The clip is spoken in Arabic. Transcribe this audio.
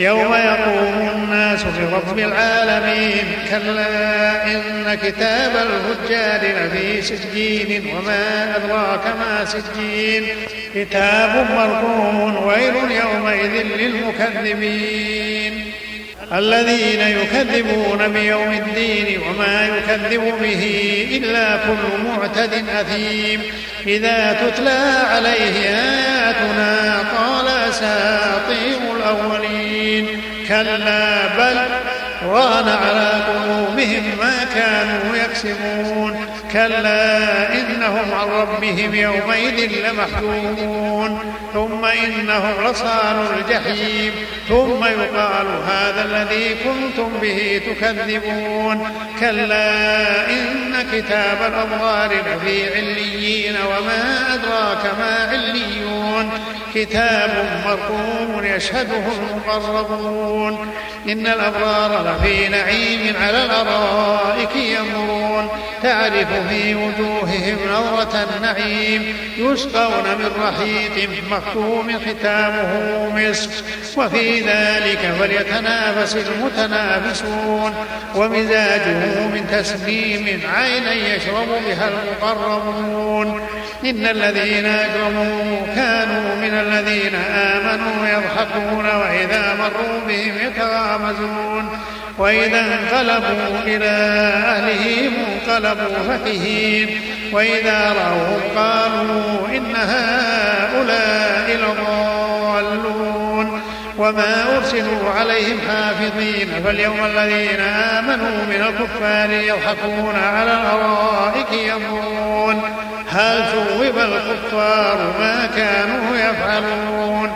يوم يقوم الناس لرب العالمين كلا إن كتاب الفجار لفي سجين وما أدراك ما سجين. كتاب مرقوم ويل يومئذ للمكذبين. الذين يكذبون بيوم الدين وما يكذب به إلا كل معتد أثيم. إذا تتلى عليه آياتنا قال أساطير الأولين. كلا بل ران على قلوبهم ما كانوا يكسبون. كلا إنهم عن ربهم يومئذ لمحجوبون. ثم إنهم لصال الجحيم. ثم يقال هذا الذي كنتم به تكذبون. كلا إن كتاب الأبرار لفي عليين وما أدراك ما عليون. كتاب مرقوم يشهده المقربون. إن الأبرار لفي نعيم على الأرائك ينظرون. تعرف في وجوههم نظرة النعيم يسقون من رحيق مختوم ختامه مسك. وفي ذلك فليتنافس المتنافسون. ومزاجه من تسليم عينا يشرب بها المقربون. إن الذين أجرموا كانوا من الذين آمنوا يضحكون وإذا مروا بهم يتغامزون. وإذا انقلبوا إلى أهلهم انقلبوا فكهين. وإذا رأوهم قالوا إن هؤلاء لضالون. وما أرسلوا عليهم حافظين. فاليوم الذين آمنوا من الكفار يضحكون على الأرائك ينظرون هل ثوب الكفار ما كانوا يفعلون؟